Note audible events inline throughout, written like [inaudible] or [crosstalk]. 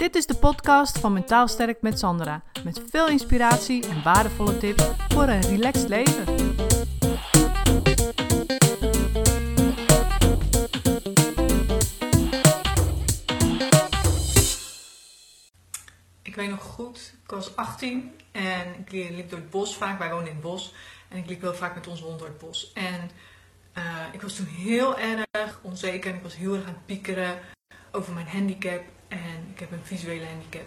Dit is de podcast van Mentaal Sterk met Sandra. Met veel inspiratie en waardevolle tips voor een relaxed leven. Ik weet nog goed, ik was 18 en ik liep door het bos vaak. Wij woonden in het bos en ik liep heel vaak met onze hond door het bos. En uh, ik was toen heel erg onzeker en ik was heel erg aan het piekeren over mijn handicap. En ik heb een visuele handicap.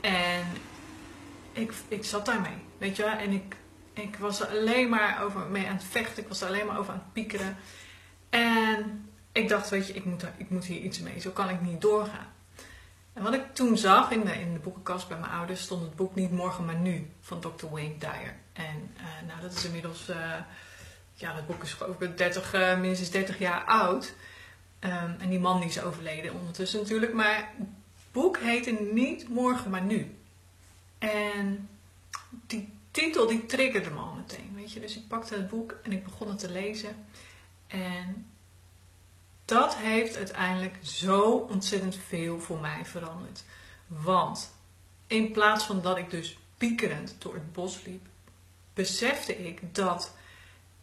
En ik, ik zat daarmee, weet je wel. En ik, ik was er alleen maar over mee aan het vechten. Ik was er alleen maar over aan het piekeren. En ik dacht, weet je, ik moet, ik moet hier iets mee. Zo kan ik niet doorgaan. En wat ik toen zag in de, in de boekenkast bij mijn ouders stond het boek Niet Morgen Maar Nu van Dr. Wayne Dyer. En uh, nou, dat is inmiddels, uh, ja, dat boek is geloof ik 30, uh, minstens 30 jaar oud. Um, en die man die is overleden ondertussen natuurlijk. Maar het boek heette Niet Morgen Maar Nu. En die titel die triggerde me al meteen, weet je. Dus ik pakte het boek en ik begon het te lezen. En dat heeft uiteindelijk zo ontzettend veel voor mij veranderd. Want in plaats van dat ik dus piekerend door het bos liep, besefte ik dat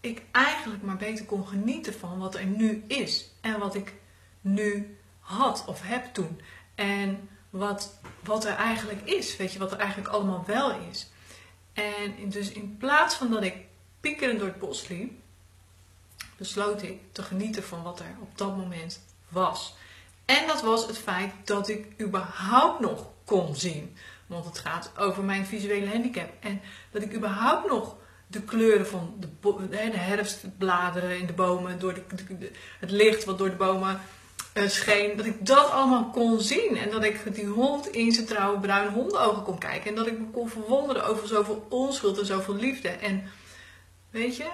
ik eigenlijk maar beter kon genieten van wat er nu is. En wat ik nu had of heb toen. En wat, wat er eigenlijk is. Weet je, wat er eigenlijk allemaal wel is. En dus in plaats van dat ik piekerend door het bos liep, besloot ik te genieten van wat er op dat moment was. En dat was het feit dat ik überhaupt nog kon zien. Want het gaat over mijn visuele handicap. En dat ik überhaupt nog de kleuren van de, de herfstbladeren in de bomen, door de, het licht wat door de bomen uh, scheen, dat ik dat allemaal kon zien. En dat ik die hond in zijn trouwe bruine hondenogen kon kijken. En dat ik me kon verwonderen over zoveel onschuld en zoveel liefde. En weet je,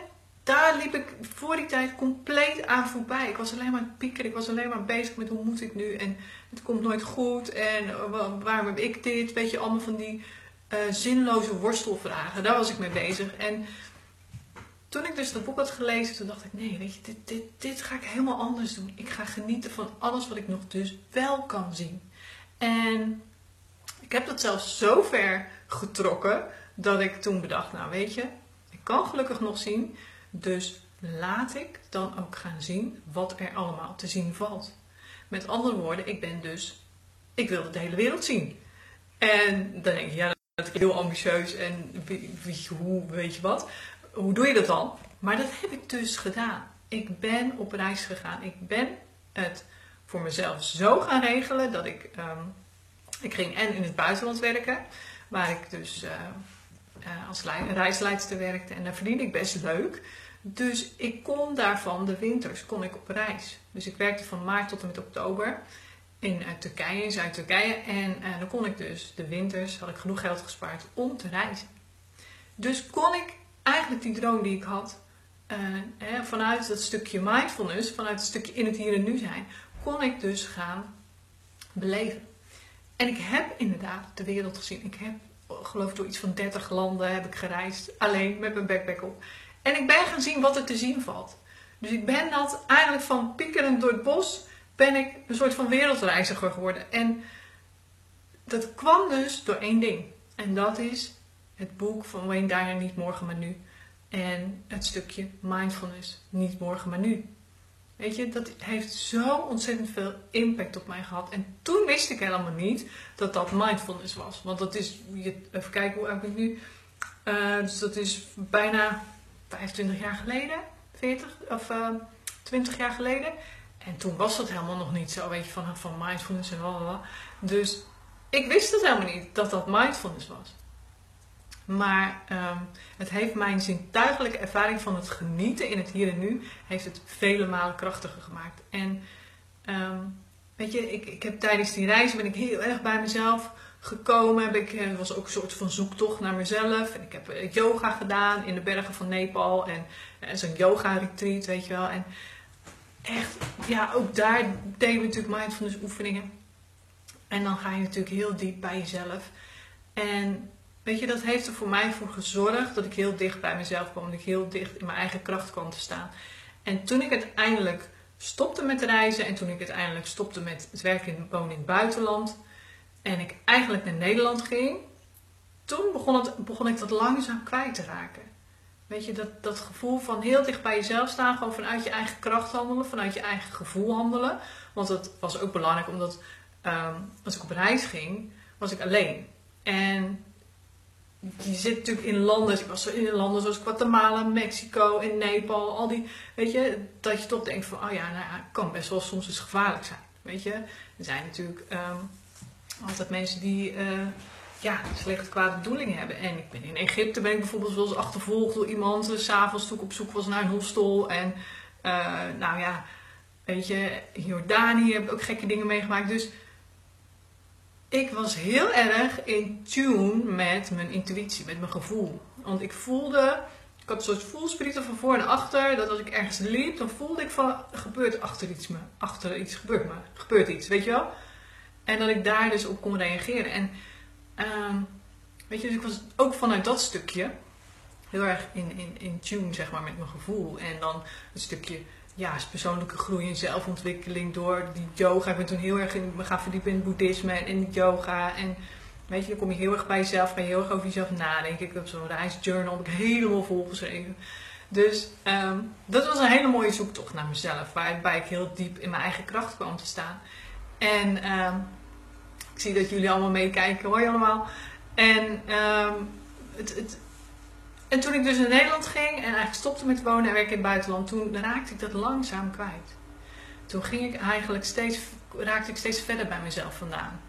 daar liep ik voor die tijd compleet aan voorbij. Ik was alleen maar pieker, ik was alleen maar bezig met hoe moet ik nu en het komt nooit goed en eh, waarom heb ik dit, weet je, allemaal van die uh, zinloze worstelvragen. Daar was ik mee bezig. En toen ik dus dat boek had gelezen, toen dacht ik, nee, weet je, dit, dit, dit ga ik helemaal anders doen. Ik ga genieten van alles wat ik nog dus wel kan zien. En ik heb dat zelfs zo ver getrokken dat ik toen bedacht, nou weet je, ik kan gelukkig nog zien. Dus laat ik dan ook gaan zien wat er allemaal te zien valt. Met andere woorden, ik ben dus, ik wilde de hele wereld zien. En dan denk je, ja, heel ambitieus en wie, hoe, weet je wat. Hoe doe je dat dan? Maar dat heb ik dus gedaan. Ik ben op reis gegaan. Ik ben het voor mezelf zo gaan regelen dat ik, um, ik ging en in het buitenland werken, waar ik dus uh, uh, als reisleidster werkte en daar verdiende ik best leuk. Dus ik kon daarvan de winters kon ik op reis. Dus ik werkte van maart tot en met oktober in uh, Turkije, in Zuid-Turkije. En uh, dan kon ik dus de winters, had ik genoeg geld gespaard om te reizen. Dus kon ik eigenlijk die droom die ik had, hè, vanuit dat stukje mindfulness, vanuit het stukje in het hier en nu zijn, kon ik dus gaan beleven. En ik heb inderdaad de wereld gezien. Ik heb, geloof ik, door iets van 30 landen heb ik gereisd, alleen met mijn backpack op. En ik ben gaan zien wat er te zien valt. Dus ik ben dat eigenlijk van piekerend door het bos ben ik een soort van wereldreiziger geworden. En dat kwam dus door één ding. En dat is het boek van Wayne Dyer, Niet Morgen Maar Nu. En het stukje mindfulness, Niet Morgen Maar Nu. Weet je, dat heeft zo ontzettend veel impact op mij gehad. En toen wist ik helemaal niet dat dat mindfulness was. Want dat is, even kijken hoe oud ik nu. Uh, dus dat is bijna 25 jaar geleden, 40 of uh, eh, 20 jaar geleden. En toen was dat helemaal nog niet zo, weet je, van, van mindfulness en lalala. Dus ik wist het helemaal niet dat dat mindfulness was. Maar um, het heeft mijn zintuigelijke ervaring van het genieten in het hier en nu, heeft het vele malen krachtiger gemaakt. En um, weet je, ik, ik heb tijdens die reizen ben ik heel erg bij mezelf gekomen. Heb ik, het was ook een soort van zoektocht naar mezelf. En ik heb eh, yoga gedaan in de bergen van Nepal en, en zo'n yoga retreat, weet je wel. En echt, ja, ook daar deden we natuurlijk mindfulness oefeningen. En dan ga je natuurlijk heel diep bij jezelf. En weet je, dat heeft er voor mij voor gezorgd dat ik heel dicht bij mezelf kwam. Dat ik heel dicht in mijn eigen kracht kwam te staan. En toen ik uiteindelijk stopte met reizen en toen ik uiteindelijk stopte met het werken en wonen in het buitenland, en ik eigenlijk naar Nederland ging, toen begon, het, begon ik dat langzaam kwijt te raken. Weet je, dat, dat gevoel van heel dicht bij jezelf staan, gewoon vanuit je eigen kracht handelen, vanuit je eigen gevoel handelen. Want dat was ook belangrijk, omdat ehm, als ik op reis ging, was ik alleen. En je zit natuurlijk in landen, ik was in landen zoals Guatemala, Mexico en Nepal, al die, weet je, dat je toch denkt van, oh ja, nou ja, kan best wel soms eens gevaarlijk zijn, weet je. Er zijn natuurlijk ehm, altijd mensen die, uh, ja, slechte kwade bedoelingen hebben. En ik ben in Egypte, ben ik bijvoorbeeld wel eens achtervolgd door iemand, s s'avonds toen ik op zoek was naar een hostel en, uh, nou ja, weet je, in Jordanië heb ik ook gekke dingen meegemaakt, dus ik was heel erg in tune met mijn intuïtie, met mijn gevoel. Want ik voelde, ik had een soort voelsprieten van voor en achter, dat als ik ergens liep, dan voelde ik van, gebeurt achter iets me, achter iets gebeurt me, gebeurt iets, weet je wel? En dat ik daar dus op kon reageren. En uh, weet je, dus ik was ook vanuit dat stukje heel erg in, in, in tune, zeg maar, met mijn gevoel. En dan het stukje ja, persoonlijke groei en zelfontwikkeling door die yoga. Ik ben toen heel erg in, me gaan verdiepen in het boeddhisme en in yoga. En weet je, dan kom je heel erg bij jezelf, ga je heel erg over jezelf nadenken. Ik heb zo'n reisjournal heb ik helemaal volgeschreven. Dus um, dat was een hele mooie zoektocht naar mezelf, waarbij ik heel diep in mijn eigen kracht kwam te staan. En um, ik zie dat jullie allemaal meekijken, hoor allemaal. En um, het, het, en toen ik dus naar Nederland ging en eigenlijk stopte met wonen en werken in het buitenland, toen raakte ik dat langzaam kwijt. Toen ging ik eigenlijk steeds, raakte ik steeds verder bij mezelf vandaan.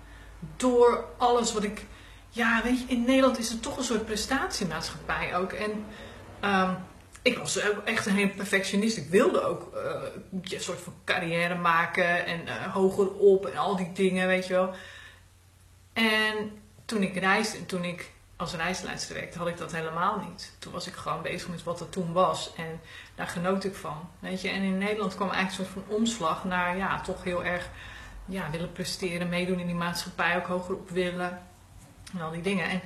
Door alles wat ik, ja weet je, in Nederland is het toch een soort prestatiemaatschappij ook. En um, ik was echt een hele perfectionist. Ik wilde ook uh, een soort van carrière maken en uh, hoger op en al die dingen, weet je wel. En toen ik reisde en toen ik als reisleidster werkte, had ik dat helemaal niet. Toen was ik gewoon bezig met wat er toen was. En daar genoot ik van. Weet je? En in Nederland kwam eigenlijk een soort van omslag naar ja, toch heel erg ja, willen presteren, meedoen in die maatschappij, ook hoger op willen. En al die dingen. En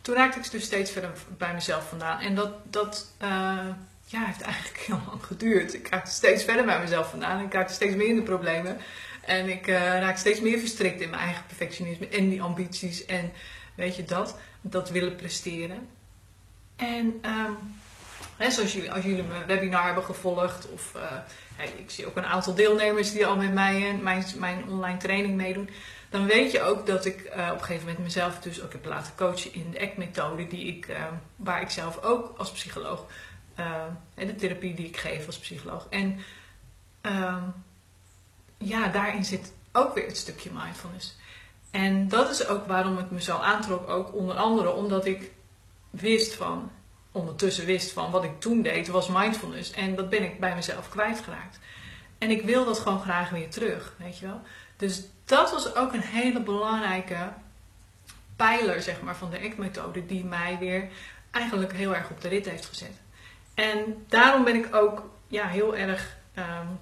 toen raakte ik dus steeds verder bij mezelf vandaan. En dat, dat uh, ja, heeft eigenlijk heel lang geduurd. Ik raakte steeds verder bij mezelf vandaan. Ik raakte steeds meer in de problemen. En ik uh, raakte steeds meer verstrikt in mijn eigen perfectionisme en die ambities. En Weet je dat? Dat willen presteren. En um, hè, zoals jullie, als jullie mijn webinar hebben gevolgd, of uh, ik zie ook een aantal deelnemers die al met mij en mijn, mijn online training meedoen, dan weet je ook dat ik uh, op een gegeven moment mezelf dus ook heb laten coachen in de ACT-methode, ik, uh, waar ik zelf ook als psycholoog, de therapie die ik geef als psycholoog. En um, ja, daarin zit ook weer het stukje mindfulness. En dat is ook waarom het me zo aantrok, ook onder andere omdat ik wist van, ondertussen wist van wat ik toen deed, was mindfulness. En dat ben ik bij mezelf kwijtgeraakt. En ik wil dat gewoon graag weer terug, weet je wel. Dus dat was ook een hele belangrijke pijler, zeg maar, van de ACT-methode, die mij weer eigenlijk heel erg op de rit heeft gezet. En daarom ben ik ook ja, heel erg um,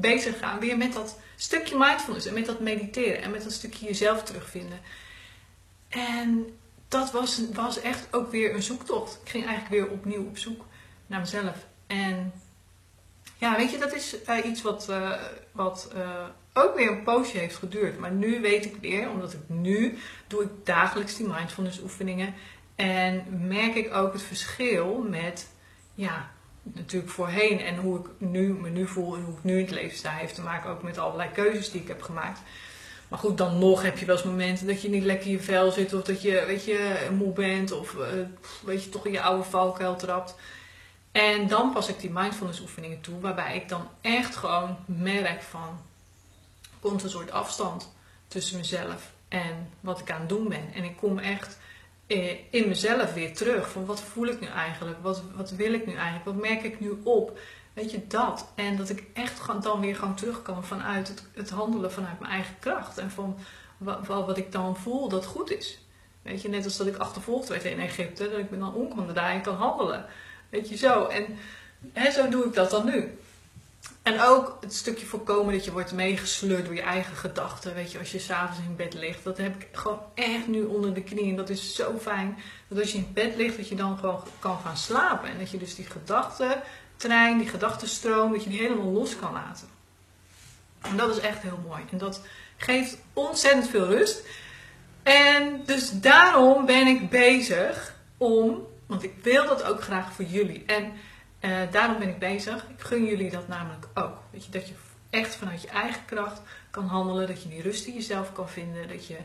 bezig gaan weer met dat stukje mindfulness en met dat mediteren en met dat stukje jezelf terugvinden. En dat was, was echt ook weer een zoektocht. Ik ging eigenlijk weer opnieuw op zoek naar mezelf. En ja, weet je, dat is uh, iets wat, uh, wat uh, ook weer een poosje heeft geduurd. Maar nu weet ik weer, omdat ik nu doe ik dagelijks die mindfulness oefeningen. En merk ik ook het verschil met ja, natuurlijk voorheen en hoe ik nu, me nu voel en hoe ik nu in het leven sta, heeft te maken ook met allerlei keuzes die ik heb gemaakt. Maar goed, dan nog heb je wel eens momenten dat je niet lekker in je vel zit of dat je, weet je, moe bent of uh, weet je, toch in je oude valkuil trapt. En dan pas ik die mindfulness oefeningen toe, waarbij ik dan echt gewoon merk van, komt een soort afstand tussen mezelf en wat ik aan het doen ben. En ik kom echt eh, in mezelf weer terug. Van wat voel ik nu eigenlijk? Wat, wat wil ik nu eigenlijk? Wat merk ik nu op? Weet je dat? En dat ik echt dan weer gewoon terug kan vanuit het, het handelen vanuit mijn eigen kracht. En van wat, wat ik dan voel dat goed is. Weet je, net als dat ik achtervolgd werd in Egypte, dat ik me dan om kon draaien en kan handelen. Weet je zo. En hè, zo doe ik dat dan nu. En ook het stukje voorkomen dat je wordt meegesleurd door je eigen gedachten. Weet je, als je s'avonds in bed ligt. Dat heb ik gewoon echt nu onder de knie. En dat is zo fijn. Dat als je in bed ligt, dat je dan gewoon kan gaan slapen. En dat je dus die gedachtentrein, die gedachtenstroom, dat je die helemaal los kan laten. En dat is echt heel mooi. En dat Geeft ontzettend veel rust. En dus daarom ben ik bezig om, want ik wil dat ook graag voor jullie. En uh, daarom ben ik bezig. Ik gun jullie dat namelijk ook. Weet je, dat je echt vanuit je eigen kracht kan handelen. Dat je die rust in jezelf kan vinden. Dat je,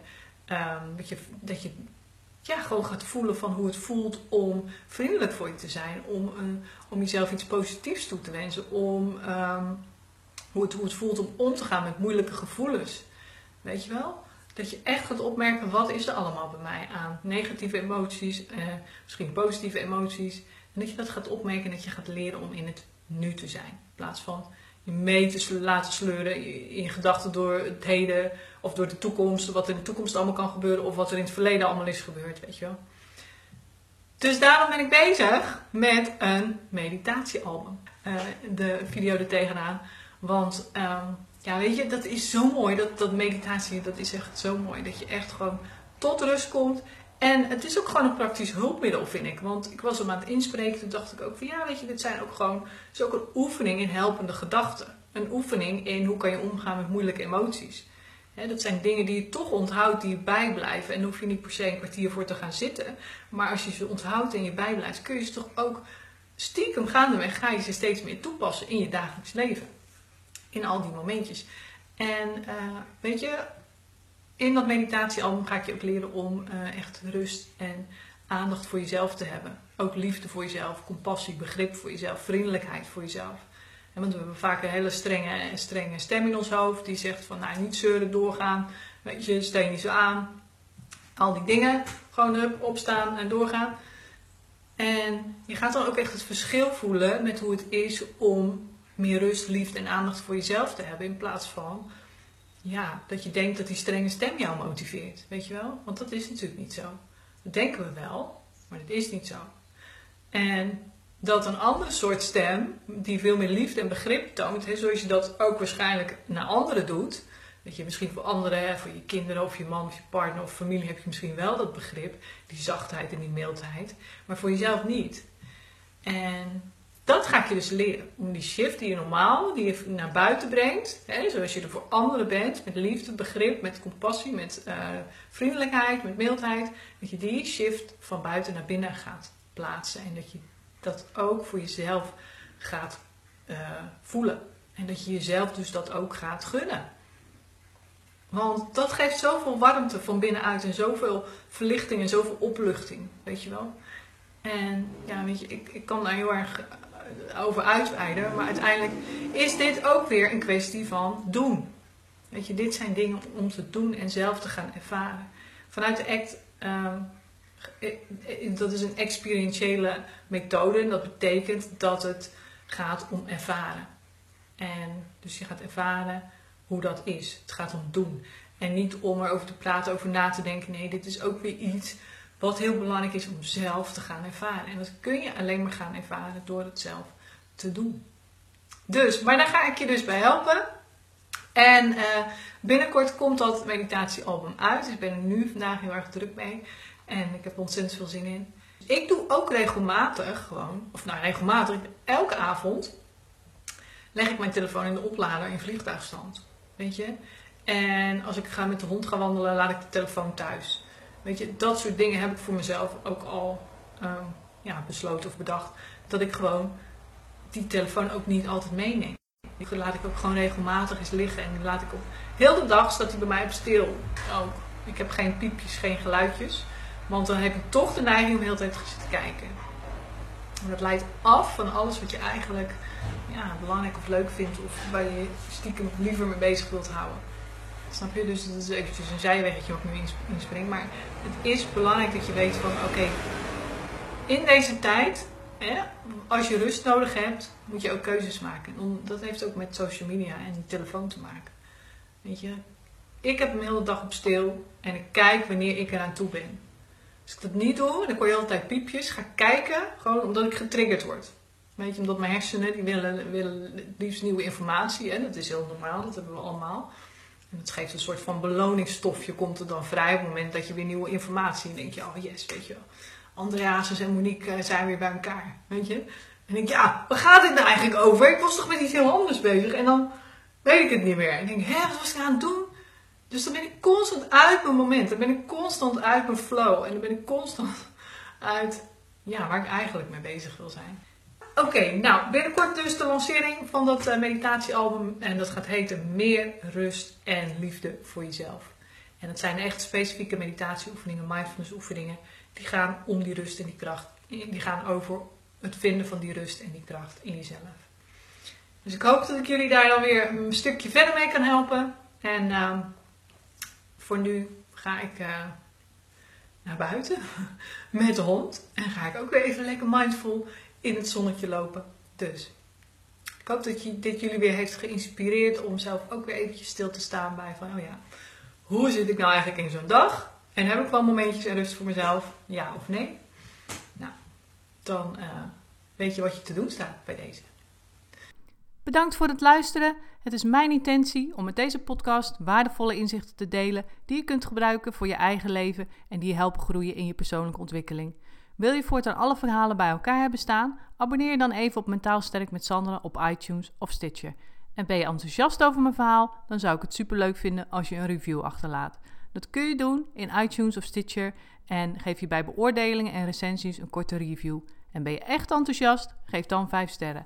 um, dat je, dat je ja, gewoon gaat voelen van hoe het voelt om vriendelijk voor je te zijn. Om, een, om jezelf iets positiefs toe te wensen. Om um, hoe, het, hoe het voelt om om te gaan met moeilijke gevoelens. Weet je wel? Dat je echt gaat opmerken wat is er allemaal bij mij aan negatieve emoties, eh, misschien positieve emoties. En dat je dat gaat opmerken en dat je gaat leren om in het nu te zijn. In plaats van je mee te laten sleuren in gedachten door het heden of door de toekomst. Wat er in de toekomst allemaal kan gebeuren of wat er in het verleden allemaal is gebeurd, weet je wel. Dus daarom ben ik bezig met een meditatiealbum. Uh, de video er tegenaan. Want um, ja, weet je, dat is zo mooi. Dat, dat meditatie, dat is echt zo mooi. Dat je echt gewoon tot rust komt. En het is ook gewoon een praktisch hulpmiddel, vind ik. Want ik was hem aan het inspreken, toen dacht ik ook van ja, weet je, dit zijn ook gewoon, is ook een oefening in helpende gedachten. Een oefening in hoe kan je omgaan met moeilijke emoties. dat zijn dingen die je toch onthoudt, die je bijblijven. En daar hoef je niet per se een kwartier voor te gaan zitten. Maar als je ze onthoudt en je bijblijft, kun je ze toch ook stiekem gaandeweg, ga je ze steeds meer toepassen in je dagelijks leven. In al die momentjes. En uh, weet je, in dat meditatiealbum ga ik je ook leren om uh, echt rust en aandacht voor jezelf te hebben. Ook liefde voor jezelf, compassie, begrip voor jezelf, vriendelijkheid voor jezelf. Want we hebben vaak een hele strenge, strenge stem in ons hoofd die zegt van nou niet zeuren, doorgaan, weet je, steen niet zo aan. Al die dingen, gewoon up, opstaan en doorgaan. En je gaat dan ook echt het verschil voelen met hoe het is om meer rust, liefde en aandacht voor jezelf te hebben in plaats van ja, dat je denkt dat die strenge stem jou motiveert. Weet je wel? Want dat is natuurlijk niet zo. Dat denken we wel, maar dat is niet zo. En dat een andere soort stem, die veel meer liefde en begrip toont, hè, zoals je dat ook waarschijnlijk naar anderen doet. Dat je misschien voor anderen, voor je kinderen of je man of je partner of familie heb je misschien wel dat begrip, die zachtheid en die mildheid, maar voor jezelf niet. En dat ga ik je dus leren. Om die shift die je normaal, die je naar buiten brengt, hè, zoals je er voor anderen bent, met liefde, begrip, met compassie, met uh, vriendelijkheid, met mildheid, dat je die shift van buiten naar binnen gaat plaatsen. En dat je dat ook voor jezelf gaat uh, voelen. En dat je jezelf dus dat ook gaat gunnen. Want dat geeft zoveel warmte van binnenuit en zoveel verlichting en zoveel opluchting, weet je wel. En ja, weet je, ik, ik kan daar heel erg over uitweiden. Maar uiteindelijk is dit ook weer een kwestie van doen. Weet je, dit zijn dingen om te doen en zelf te gaan ervaren. Vanuit de ACT, uh, dat is een experientiële methode. En dat betekent dat het gaat om ervaren. En dus je gaat ervaren hoe dat is. Het gaat om doen. En niet om erover te praten, over na te denken. Nee, dit is ook weer iets wat heel belangrijk is om zelf te gaan ervaren. En dat kun je alleen maar gaan ervaren door het zelf te doen. Dus, maar daar ga ik je dus bij helpen. En uh, binnenkort komt dat meditatiealbum uit. Dus ik ben er nu vandaag heel erg druk mee. En ik heb ontzettend veel zin in. Ik doe ook regelmatig gewoon, of nou regelmatig, elke avond leg ik mijn telefoon in de oplader in vliegtuigstand. Weet je? En als ik ga met de hond ga wandelen, laat ik de telefoon thuis. Weet je, dat soort dingen heb ik voor mezelf ook al um, ja, besloten of bedacht. Dat ik gewoon die telefoon ook niet altijd meeneem. Die laat ik ook gewoon regelmatig eens liggen. En die laat ik op heel de dag staat hij bij mij op stil. Ook. Ik heb geen piepjes, geen geluidjes. Want dan heb je toch de neiging om de hele tijd te kijken. En dat leidt af van alles wat je eigenlijk ja, belangrijk of leuk vindt. Of waar je stiekem liever mee bezig wilt houden. Snap je? Dus dat is eventjes een zijweggetje wat nu inspring. Maar het is belangrijk dat je weet van oké, in deze tijd, hè, als je rust nodig hebt, moet je ook keuzes maken. dat heeft ook met social media en telefoon te maken. Weet je, ik heb de hele dag op stil en ik kijk wanneer ik eraan toe ben. Als ik dat niet doe, dan hoor je altijd piepjes. Ga kijken, gewoon omdat ik getriggerd word. Weet je, omdat mijn hersenen die willen, willen liefst nieuwe informatie. Hè? Dat is heel normaal, dat hebben we allemaal. Het geeft een soort van beloningsstofje, komt er dan vrij op het moment dat je weer nieuwe informatie. En denk je, oh yes, weet je wel. Andreas en Monique eh, zijn weer bij elkaar, weet je. En denk ja, waar gaat dit nou eigenlijk over? Ik was toch met iets heel anders bezig. En dan weet ik het niet meer. En denk, hè, wat was ik aan het doen? Dus dan ben ik constant uit mijn moment. Dan ben ik constant uit mijn flow. En dan ben ik constant uit ja, waar ik eigenlijk mee bezig wil zijn. Oké, nou binnenkort dus lancering van dat uh, meditatiealbum. En dat gaat heten Meer rust en liefde voor jezelf. En het zijn echt specifieke meditatieoefeningen, mindfulness oefeningen. Die gaan om die rust en die kracht. Die gaan over het vinden van die rust en die kracht in jezelf. Dus ik hoop dat ik jullie daar dan weer een stukje verder mee kan helpen. En uh, voor nu ga ik uh, naar buiten [laughs] met de hond. En ga ik ook weer even lekker mindful in het zonnetje lopen. Dus ik hoop dat je, dit jullie weer heeft geïnspireerd om zelf ook weer eventjes stil te staan bij van, oh ja, hoe zit ik nou eigenlijk in zo'n dag? En heb ik wel momentjes en rust voor mezelf? Ja of nee? Nou, dan uh, weet je wat je te doen staat bij deze. Bedankt voor het luisteren. Het is mijn intentie om met deze podcast waardevolle inzichten te delen die je kunt gebruiken voor je eigen leven en die je helpen groeien in je persoonlijke ontwikkeling. Wil je voortaan alle verhalen bij elkaar hebben staan? Abonneer je dan even op Mentaal Sterk met Sandra op iTunes of Stitcher. En ben je enthousiast over mijn verhaal? Dan zou ik het superleuk vinden als je een review achterlaat. Dat kun je doen in iTunes of Stitcher en geef je bij beoordelingen en recensies een korte review. En ben je echt enthousiast? Geef dan 5 sterren.